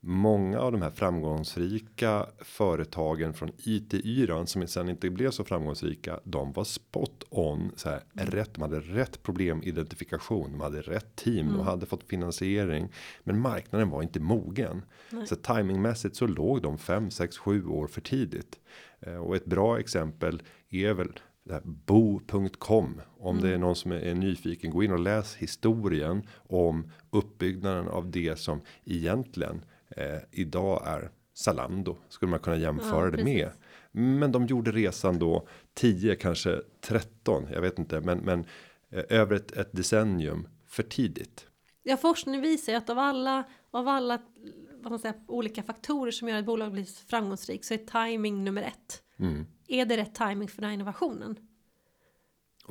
många av de här framgångsrika företagen från it yran som sen inte blev så framgångsrika. De var spot on så här mm. rätt. De hade rätt problemidentifikation. De hade rätt team. Mm. De hade fått finansiering, men marknaden var inte mogen. Nej. Så timingmässigt så låg de 5, 6, 7 år för tidigt. Eh, och ett bra exempel är väl bo.com om mm. det är någon som är, nyfiken gå in och läs historien om uppbyggnaden av det som egentligen eh, idag är Zalando skulle man kunna jämföra ja, det med. Men de gjorde resan då 10 kanske 13. Jag vet inte, men men eh, över ett, ett decennium för tidigt. Ja, forskning visar att av alla av alla vad man säger, olika faktorer som gör att bolag blir framgångsrikt så är timing nummer ett. Mm. Är det rätt timing för den här innovationen?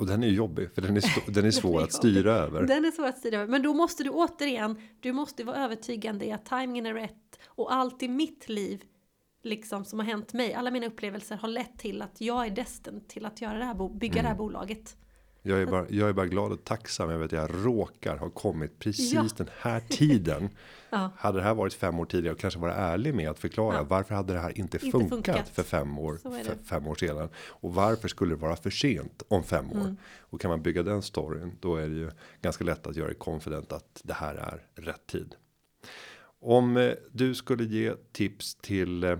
Och den är jobbig för den är, den är svår den är att styra över. Den är svår att styra över. Men då måste du återigen, du måste vara övertygande i att timingen är rätt. Och allt i mitt liv, liksom som har hänt mig, alla mina upplevelser har lett till att jag är destined till att göra det här, bygga mm. det här mm. bolaget. Jag är, bara, jag är bara glad och tacksam över att jag råkar ha kommit precis ja. den här tiden. ja. Hade det här varit fem år tidigare och kanske vara ärlig med att förklara ja. varför hade det här inte, inte funkat, funkat, för fem år, fem år sedan. Och varför skulle det vara för sent om fem år? Mm. Och kan man bygga den storyn då är det ju ganska lätt att göra det confident att det här är rätt tid. Om eh, du skulle ge tips till eh,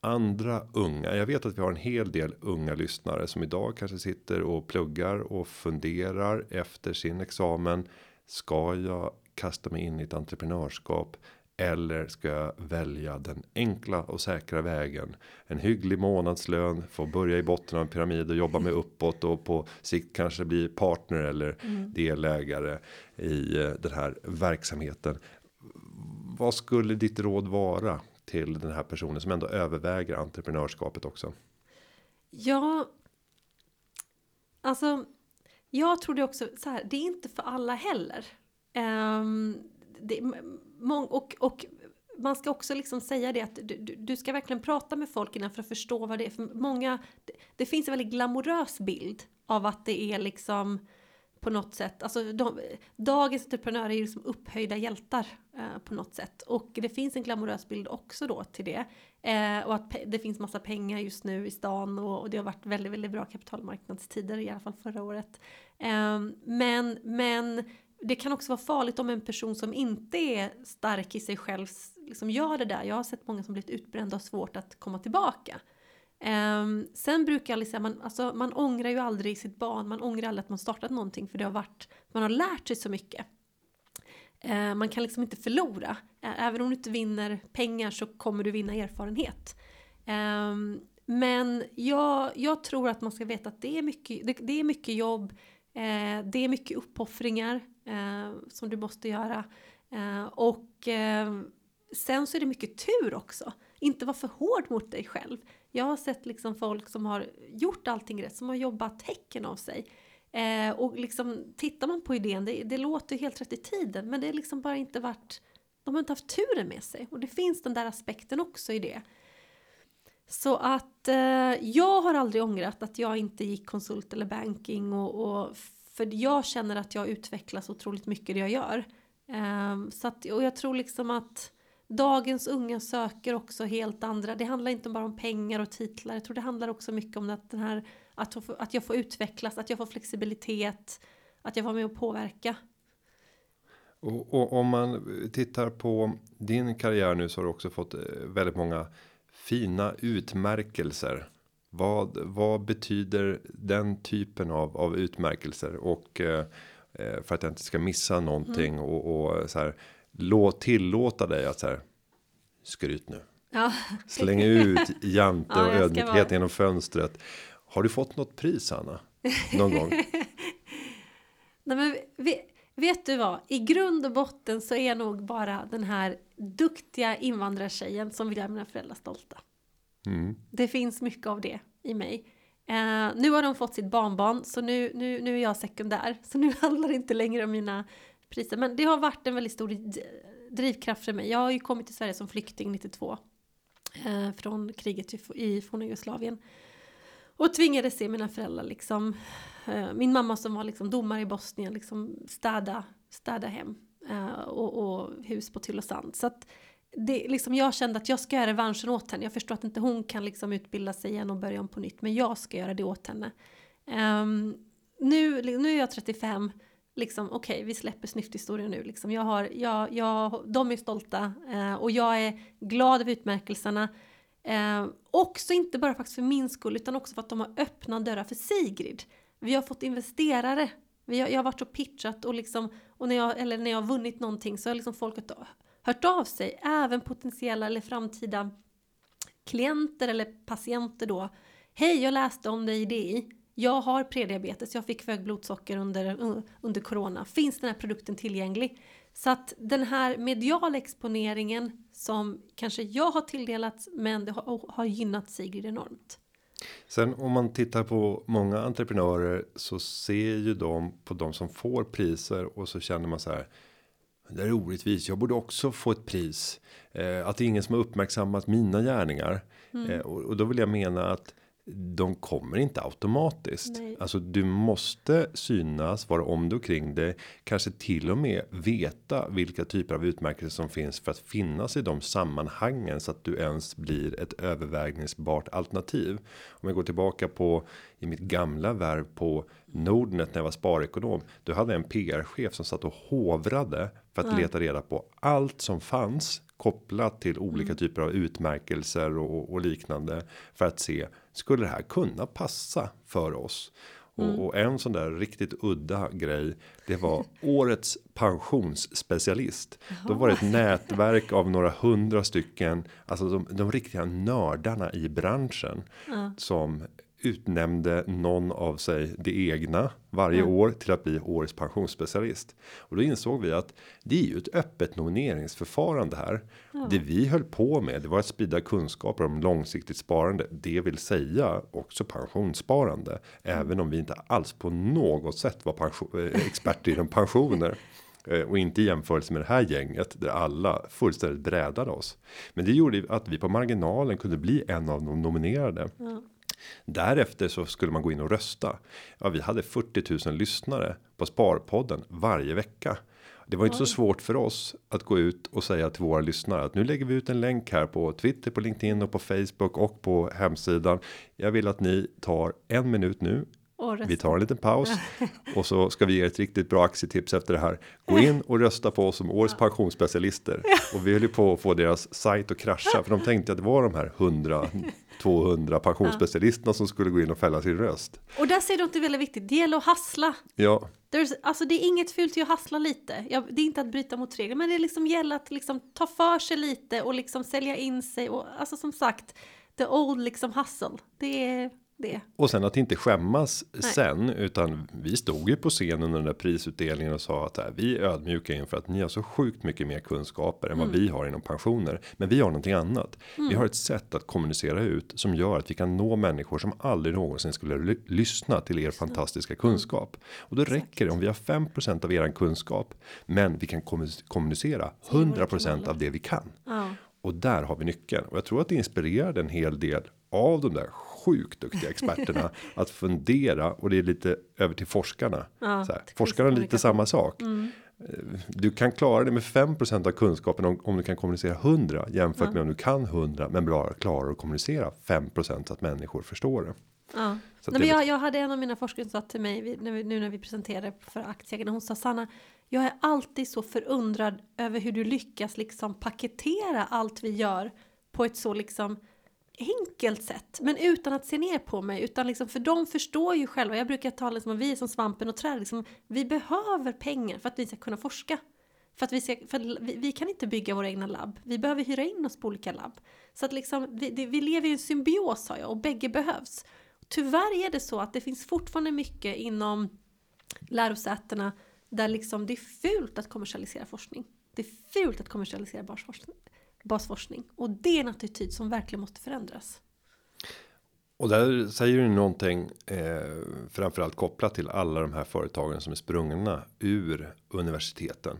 andra unga. Jag vet att vi har en hel del unga lyssnare som idag kanske sitter och pluggar och funderar efter sin examen. Ska jag kasta mig in i ett entreprenörskap eller ska jag välja den enkla och säkra vägen? En hygglig månadslön, få börja i botten av en pyramid och jobba med uppåt och på sikt kanske bli partner eller mm. delägare i eh, den här verksamheten. Vad skulle ditt råd vara till den här personen som ändå överväger entreprenörskapet också? Ja. Alltså. Jag tror det också så här. Det är inte för alla heller. Um, det, mång, och, och man ska också liksom säga det att du, du, ska verkligen prata med folk innan för att förstå vad det är. För många, det, det finns en väldigt glamorös bild av att det är liksom på något sätt. Alltså de, dagens entreprenörer är ju som upphöjda hjältar eh, på något sätt. Och det finns en glamorös bild också då till det. Eh, och att det finns massa pengar just nu i stan och, och, det har varit väldigt, väldigt bra kapitalmarknadstider i alla fall förra året. Eh, men, men det kan också vara farligt om en person som inte är stark i sig själv liksom gör det där. Jag har sett många som blivit utbrända och svårt att komma tillbaka. Um, sen brukar jag säga, man, alltså, man ångrar ju aldrig sitt barn, man ångrar aldrig att man startat någonting för det har varit, man har lärt sig så mycket. Uh, man kan liksom inte förlora. Uh, även om du inte vinner pengar så kommer du vinna erfarenhet. Um, men jag, jag tror att man ska veta att det är mycket, det, det är mycket jobb, uh, det är mycket uppoffringar som du måste göra. och sen så är det mycket tur också. Inte vara för hård mot dig själv. Jag har sett liksom folk som har gjort allting rätt, som har jobbat häcken av sig. Eh, och liksom tittar man på idén, det, det låter helt rätt i tiden, men det är liksom bara inte varit, de har inte haft turen med sig. Och det finns den där aspekten också i det. Så att eh, jag har aldrig ångrat att jag inte gick konsult eller banking och, och för jag känner att jag utvecklas otroligt mycket i det jag gör. Eh, så att, och jag tror liksom att dagens unga söker också helt andra, det handlar inte bara om pengar och titlar, jag tror det handlar också mycket om att, den här, att, att jag får utvecklas, att jag får flexibilitet, att jag får med och påverka. Och, och, om man tittar på din karriär nu så har du också fått eh, väldigt många fina utmärkelser. Vad, vad betyder den typen av, av utmärkelser och eh, eh för att jag inte ska missa någonting mm. och, och så här låt tillåta dig att så här. Skryt nu. Ja. Släng ut jante ja, och ödmjukhet vara... genom fönstret. Har du fått något pris Anna? Någon gång? Nej, men vet du vad? I grund och botten så är jag nog bara den här duktiga invandrartjejen som vill göra mina föräldrar stolta. Mm. Det finns mycket av det i mig. Uh, nu har de fått sitt barnbarn så nu, nu, nu är jag sekundär. Så nu handlar det inte längre om mina priser. Men det har varit en väldigt stor drivkraft för mig. Jag har ju kommit till Sverige som flykting 92. Eh, från kriget i forna Jugoslavien. Och tvingades se mina föräldrar liksom. Eh, min mamma som var liksom domare i Bosnien liksom städa, städa hem. Eh, och, och, hus på Tylösand. Så att det, liksom, jag kände att jag ska göra revanschen åt henne. Jag förstår att inte hon kan liksom utbilda sig igen och börja om på nytt. Men jag ska göra det åt henne. Um, nu, nu är jag 35 liksom okej, okay, vi släpper snyfthistorien nu. Liksom. Jag har, jag, jag, de är stolta eh, och jag är glad över utmärkelserna. Eh, också inte bara faktiskt för min skull utan också för att de har öppnat dörrar för Sigrid. Vi har fått investerare. Vi har, jag har varit och pitchat och, liksom, och när, jag, eller när jag har vunnit någonting så har liksom folk hört av sig. Även potentiella eller framtida klienter eller patienter då. Hej, jag läste om dig i DI jag har prediabetes, jag fick för högt blodsocker under, under corona. Finns den här produkten tillgänglig? Så att den här mediala exponeringen som kanske jag har tilldelats men det har, har gynnat Sigrid enormt. Sen om man tittar på många entreprenörer så ser ju de på de som får priser och så känner man så här. Det är orättvist. Jag borde också få ett pris. Eh, att det är ingen som har uppmärksammat mina gärningar. Mm. Eh, och, och, då vill jag mena att de kommer inte automatiskt. Nej. Alltså du måste synas, vara om du kring det. Kanske till och med veta vilka typer av utmärkelser som finns för att finnas i de sammanhangen så att du ens blir ett övervägningsbart alternativ. Om jag går tillbaka på i mitt gamla värv på Nordnet när jag var sparekonom. Du hade en PR-chef som satt och hovrade för att ja. leta reda på allt som fanns kopplat till olika mm. typer av utmärkelser och, och, liknande för att se skulle det här kunna passa för oss? Mm. Och, och, en sån där riktigt udda grej. Det var årets pensionsspecialist. Då var det ett nätverk av några hundra stycken. Alltså de, de riktiga nördarna i branschen. Ja. Som utnämnde någon av sig det egna varje mm. år till att bli årets pensionsspecialist. Och då insåg vi att det är ju ett öppet nomineringsförfarande här. Mm. Det vi höll på med, det var att sprida kunskaper om långsiktigt sparande. Det vill säga också pensionssparande. Mm. Även om vi inte alls på något sätt var pension, eh, experter inom pensioner. Eh, och inte i jämförelse med det här gänget där alla fullständigt brädade oss. Men det gjorde att vi på marginalen kunde bli en av de nominerade. Mm. Därefter så skulle man gå in och rösta. Ja, vi hade 40 000 lyssnare på Sparpodden varje vecka. Det var inte så svårt för oss att gå ut och säga till våra lyssnare att nu lägger vi ut en länk här på Twitter, på LinkedIn och på Facebook och på hemsidan. Jag vill att ni tar en minut nu. Vi tar en liten paus och så ska vi ge ett riktigt bra aktietips efter det här. Gå in och rösta på oss som årets pensionsspecialister och vi höll ju på att få deras sajt att krascha för de tänkte att det var de här 100 200 pensionsspecialisterna som skulle gå in och fälla sin röst. Och där ser du inte väldigt viktigt. Det gäller att hassla. Ja, There's, alltså det är inget fult i att hassla lite. Ja, det är inte att bryta mot regler, men det liksom gäller att liksom ta för sig lite och liksom sälja in sig. Och, alltså som sagt, the old liksom hustle. Det är det. och sen att inte skämmas sen utan vi stod ju på scenen under den där prisutdelningen och sa att här, vi är ödmjuka inför att ni har så sjukt mycket mer kunskaper än vad vi har inom pensioner. Men vi har någonting annat. Vi har ett sätt att kommunicera ut som gör att vi kan nå människor som aldrig någonsin skulle ly- lyssna till er fantastiska kunskap. Och då räcker det om vi har 5% av eran kunskap, men vi kan kommu- kommunicera 100% av det vi kan. Ja. Och där har vi nyckeln och jag tror att det inspirerade en hel del av de där sjukt duktiga experterna att fundera och det är lite över till forskarna. Ja, så här, forskarna lite samma sak. Eh, Du kan klara det med 5% av kunskapen om, om du kan kommunicera 100 jämfört med om du kan 100 men bara klarar att kommunicera 5% så att människor förstår det. Ja. Nej, men jag, jag hade en av mina forskare som sa till mig när vi, nu när vi presenterade för aktieägarna. Hon sa Sanna, jag är alltid så förundrad över hur du lyckas liksom paketera allt vi gör på ett så liksom enkelt sätt, men utan att se ner på mig, utan liksom, för de förstår ju själva. Jag brukar tala liksom om vi är som svampen och träd, liksom, vi behöver pengar för att vi ska kunna forska. För att vi, ska, för vi, vi kan inte bygga våra egna labb. Vi behöver hyra in oss på olika labb. Så att liksom, vi, det, vi lever i en symbios sa jag och bägge behövs. Tyvärr är det så att det finns fortfarande mycket inom lärosätena där liksom det är fult att kommersialisera forskning. Det är fult att kommersialisera basforskning basforskning. Och det är en attityd som verkligen måste förändras. Och där säger du någonting eh, framförallt kopplat till alla de här företagen som är sprungna ur universiteten.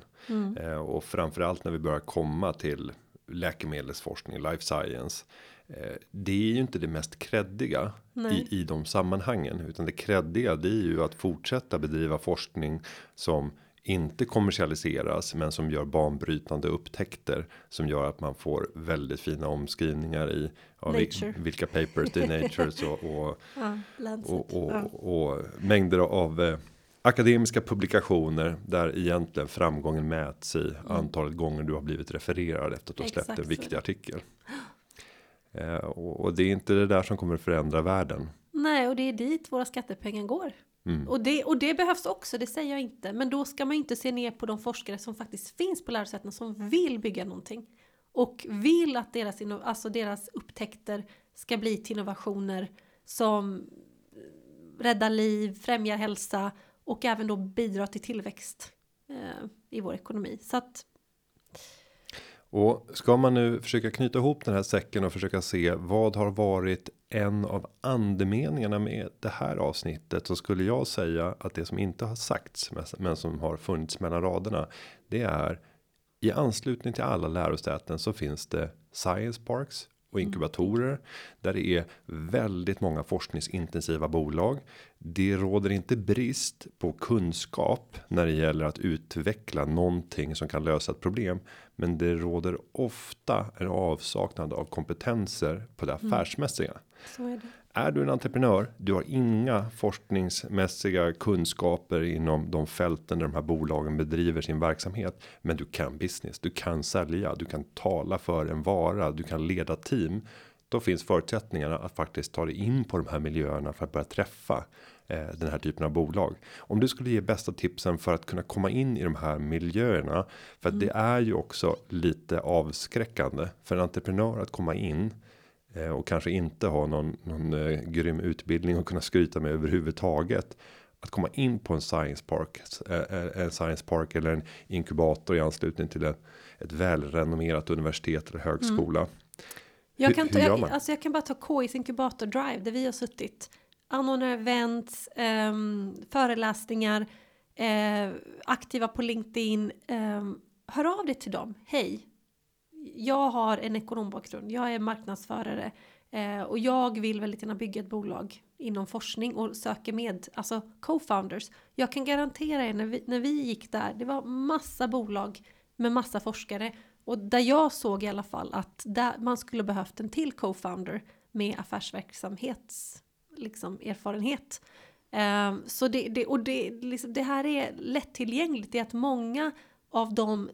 Eh, och framförallt när vi börjar komma till läkemedelsforskning, life science. Eh, det är ju inte det mest kreddiga i, i de sammanhangen. Utan det kreddiga det är ju att fortsätta bedriva forskning som inte kommersialiseras men som gör banbrytande upptäckter som gör att man får väldigt fina omskrivningar i ja, vil- vilka papers det är Nature och, och, Ja, och, och, ja. och mängder av eh, akademiska publikationer där egentligen framgången mäts i antalet gånger du har blivit refererad efter att du har släppt Mm. En viktig artikel. Eh, och, och det är inte det där som kommer att förändra världen. Nej, och det är dit våra skattepengar går. Mm. Och, det, och det behövs också, det säger jag inte. Men då ska man inte se ner på de forskare som faktiskt finns på lärosätena som vill bygga någonting. Och vill att deras, alltså deras upptäckter ska bli till innovationer som räddar liv, främjar hälsa och även då bidrar till tillväxt eh, i vår ekonomi. Så att, och ska man nu försöka knyta ihop den här säcken och försöka se vad har varit en av andemeningarna med det här avsnittet så skulle jag säga att det som inte har sagts men- som har funnits mellan raderna. Det är i anslutning till alla lärosäten så finns det science parks och inkubatorer där det är väldigt många forskningsintensiva bolag. Det råder inte brist på kunskap när det gäller att utveckla någonting som kan lösa ett problem, men det råder ofta en avsaknad av kompetenser på det affärsmässiga. så är det. Är du en entreprenör, du har inga forskningsmässiga kunskaper inom de fälten där de här bolagen bedriver sin verksamhet. Men du kan business, du kan sälja, du kan tala för en vara, du kan leda team. Då finns förutsättningarna att faktiskt ta dig in på de här miljöerna för att börja träffa eh, den här typen av bolag. Om du skulle ge bästa tipsen för att kunna komma in i de här miljöerna. För att det är ju också lite avskräckande för en entreprenör att komma in och kanske inte ha någon, någon eh, grym utbildning och kunna skryta med överhuvudtaget. Att komma in på en science park, eh, eh, en science park eller en inkubator i anslutning till en, ett välrenommerat universitet eller högskola. Jag Hur- kan, ta, jag, alltså jag kan bara ta KIs inkubator drive där vi har suttit. Anordnar events, ehm, föreläsningar, eh, aktiva på LinkedIn. ehm, hör av dig till dem. Hej, jag har en ekonombakgrund, jag är marknadsförare eh, och jag vill väldigt gärna bygga ett bolag inom forskning och söker med, alltså co-founders. Jag kan garantera er när vi, när vi gick där, det var massa bolag med massa forskare och där jag såg i alla fall att där man skulle behövt en till co-founder med affärsverksamhets liksom, erfarenhet. Eh, så det, det och det, liksom, det här är lättillgängligt. Det är att många av de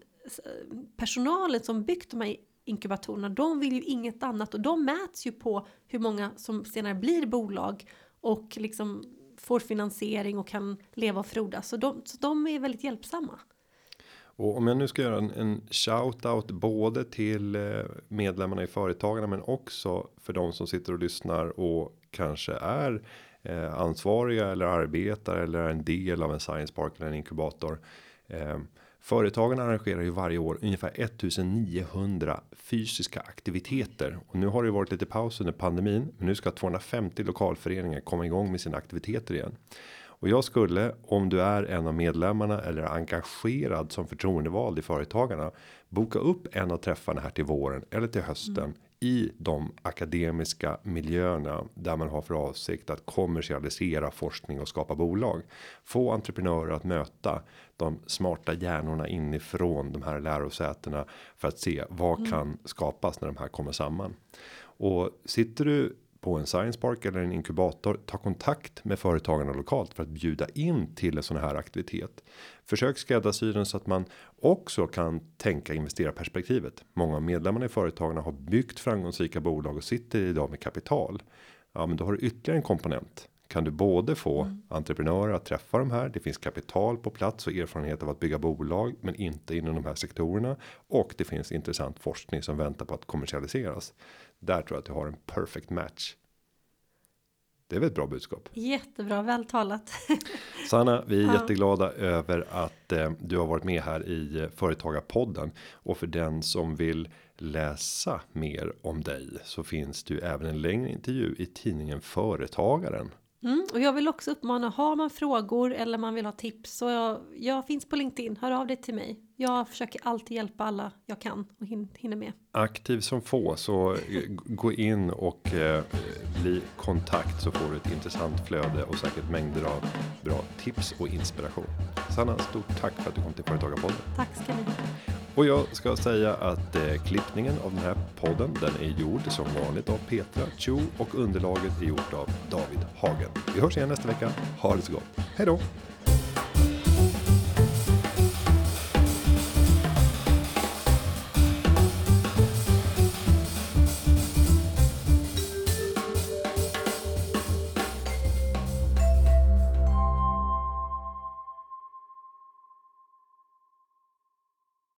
personalen som byggt de här inkubatorerna, de vill ju inget annat och de mäts ju på hur många som senare blir bolag och liksom får finansiering och kan leva och frodas. Så de, så de är väldigt hjälpsamma. Och om jag nu ska göra en, en shout-out både till eh, medlemmarna i Företagarna men också för de som sitter och lyssnar och kanske är eh, ansvariga eller arbetar eller är en del av en science park eller en inkubator. Eh, Företagen arrangerar ju varje år ungefär 1900 fysiska aktiviteter och nu har det varit lite paus under pandemin, men nu ska 250 lokalföreningar komma igång med sina aktiviteter igen. Och jag skulle om du är en av medlemmarna eller engagerad som förtroendevald i företagarna boka upp en av träffarna här till våren eller till hösten mm i de akademiska miljöerna där man har för avsikt att kommersialisera forskning och skapa bolag. Få entreprenörer att möta de smarta hjärnorna inifrån de här lärosätena för att se vad mm. kan skapas när de här kommer samman. Och sitter du på en science park eller en inkubator ta kontakt med företagarna lokalt för att bjuda in till en sån här aktivitet. Försök skräddarsy den så att man också kan tänka investera perspektivet. Många av medlemmarna i företagarna har byggt framgångsrika bolag och sitter idag med kapital. Ja, men då har du ytterligare en komponent. Kan du både få mm. entreprenörer att träffa de här. Det finns kapital på plats och erfarenhet av att bygga bolag, men inte inom de här sektorerna och det finns intressant forskning som väntar på att kommersialiseras. Där tror jag att du har en perfect match. Det är väl ett bra budskap. Jättebra, väl talat. Sanna, vi är ja. jätteglada över att eh, du har varit med här i eh, Företagarpodden. Och för den som vill läsa mer om dig så finns det ju även en längre intervju i tidningen Företagaren. Mm, och jag vill också uppmana, har man frågor eller man vill ha tips så jag, jag finns på LinkedIn, hör av dig till mig. Jag försöker alltid hjälpa alla jag kan och hinner med. Aktiv som få så eh, gå in och eh, bli kontakt så får du ett intressant flöde och säkert mängder av bra tips och inspiration. Sanna, stort tack för att du kom till Företagarpodden. Tack ska ni ha. Och jag ska säga att eh, klippningen av den här podden den är gjord som vanligt av Petra Chu och underlaget är gjort av David Hagen. Vi hörs igen nästa vecka. Ha det så gott. Hej då!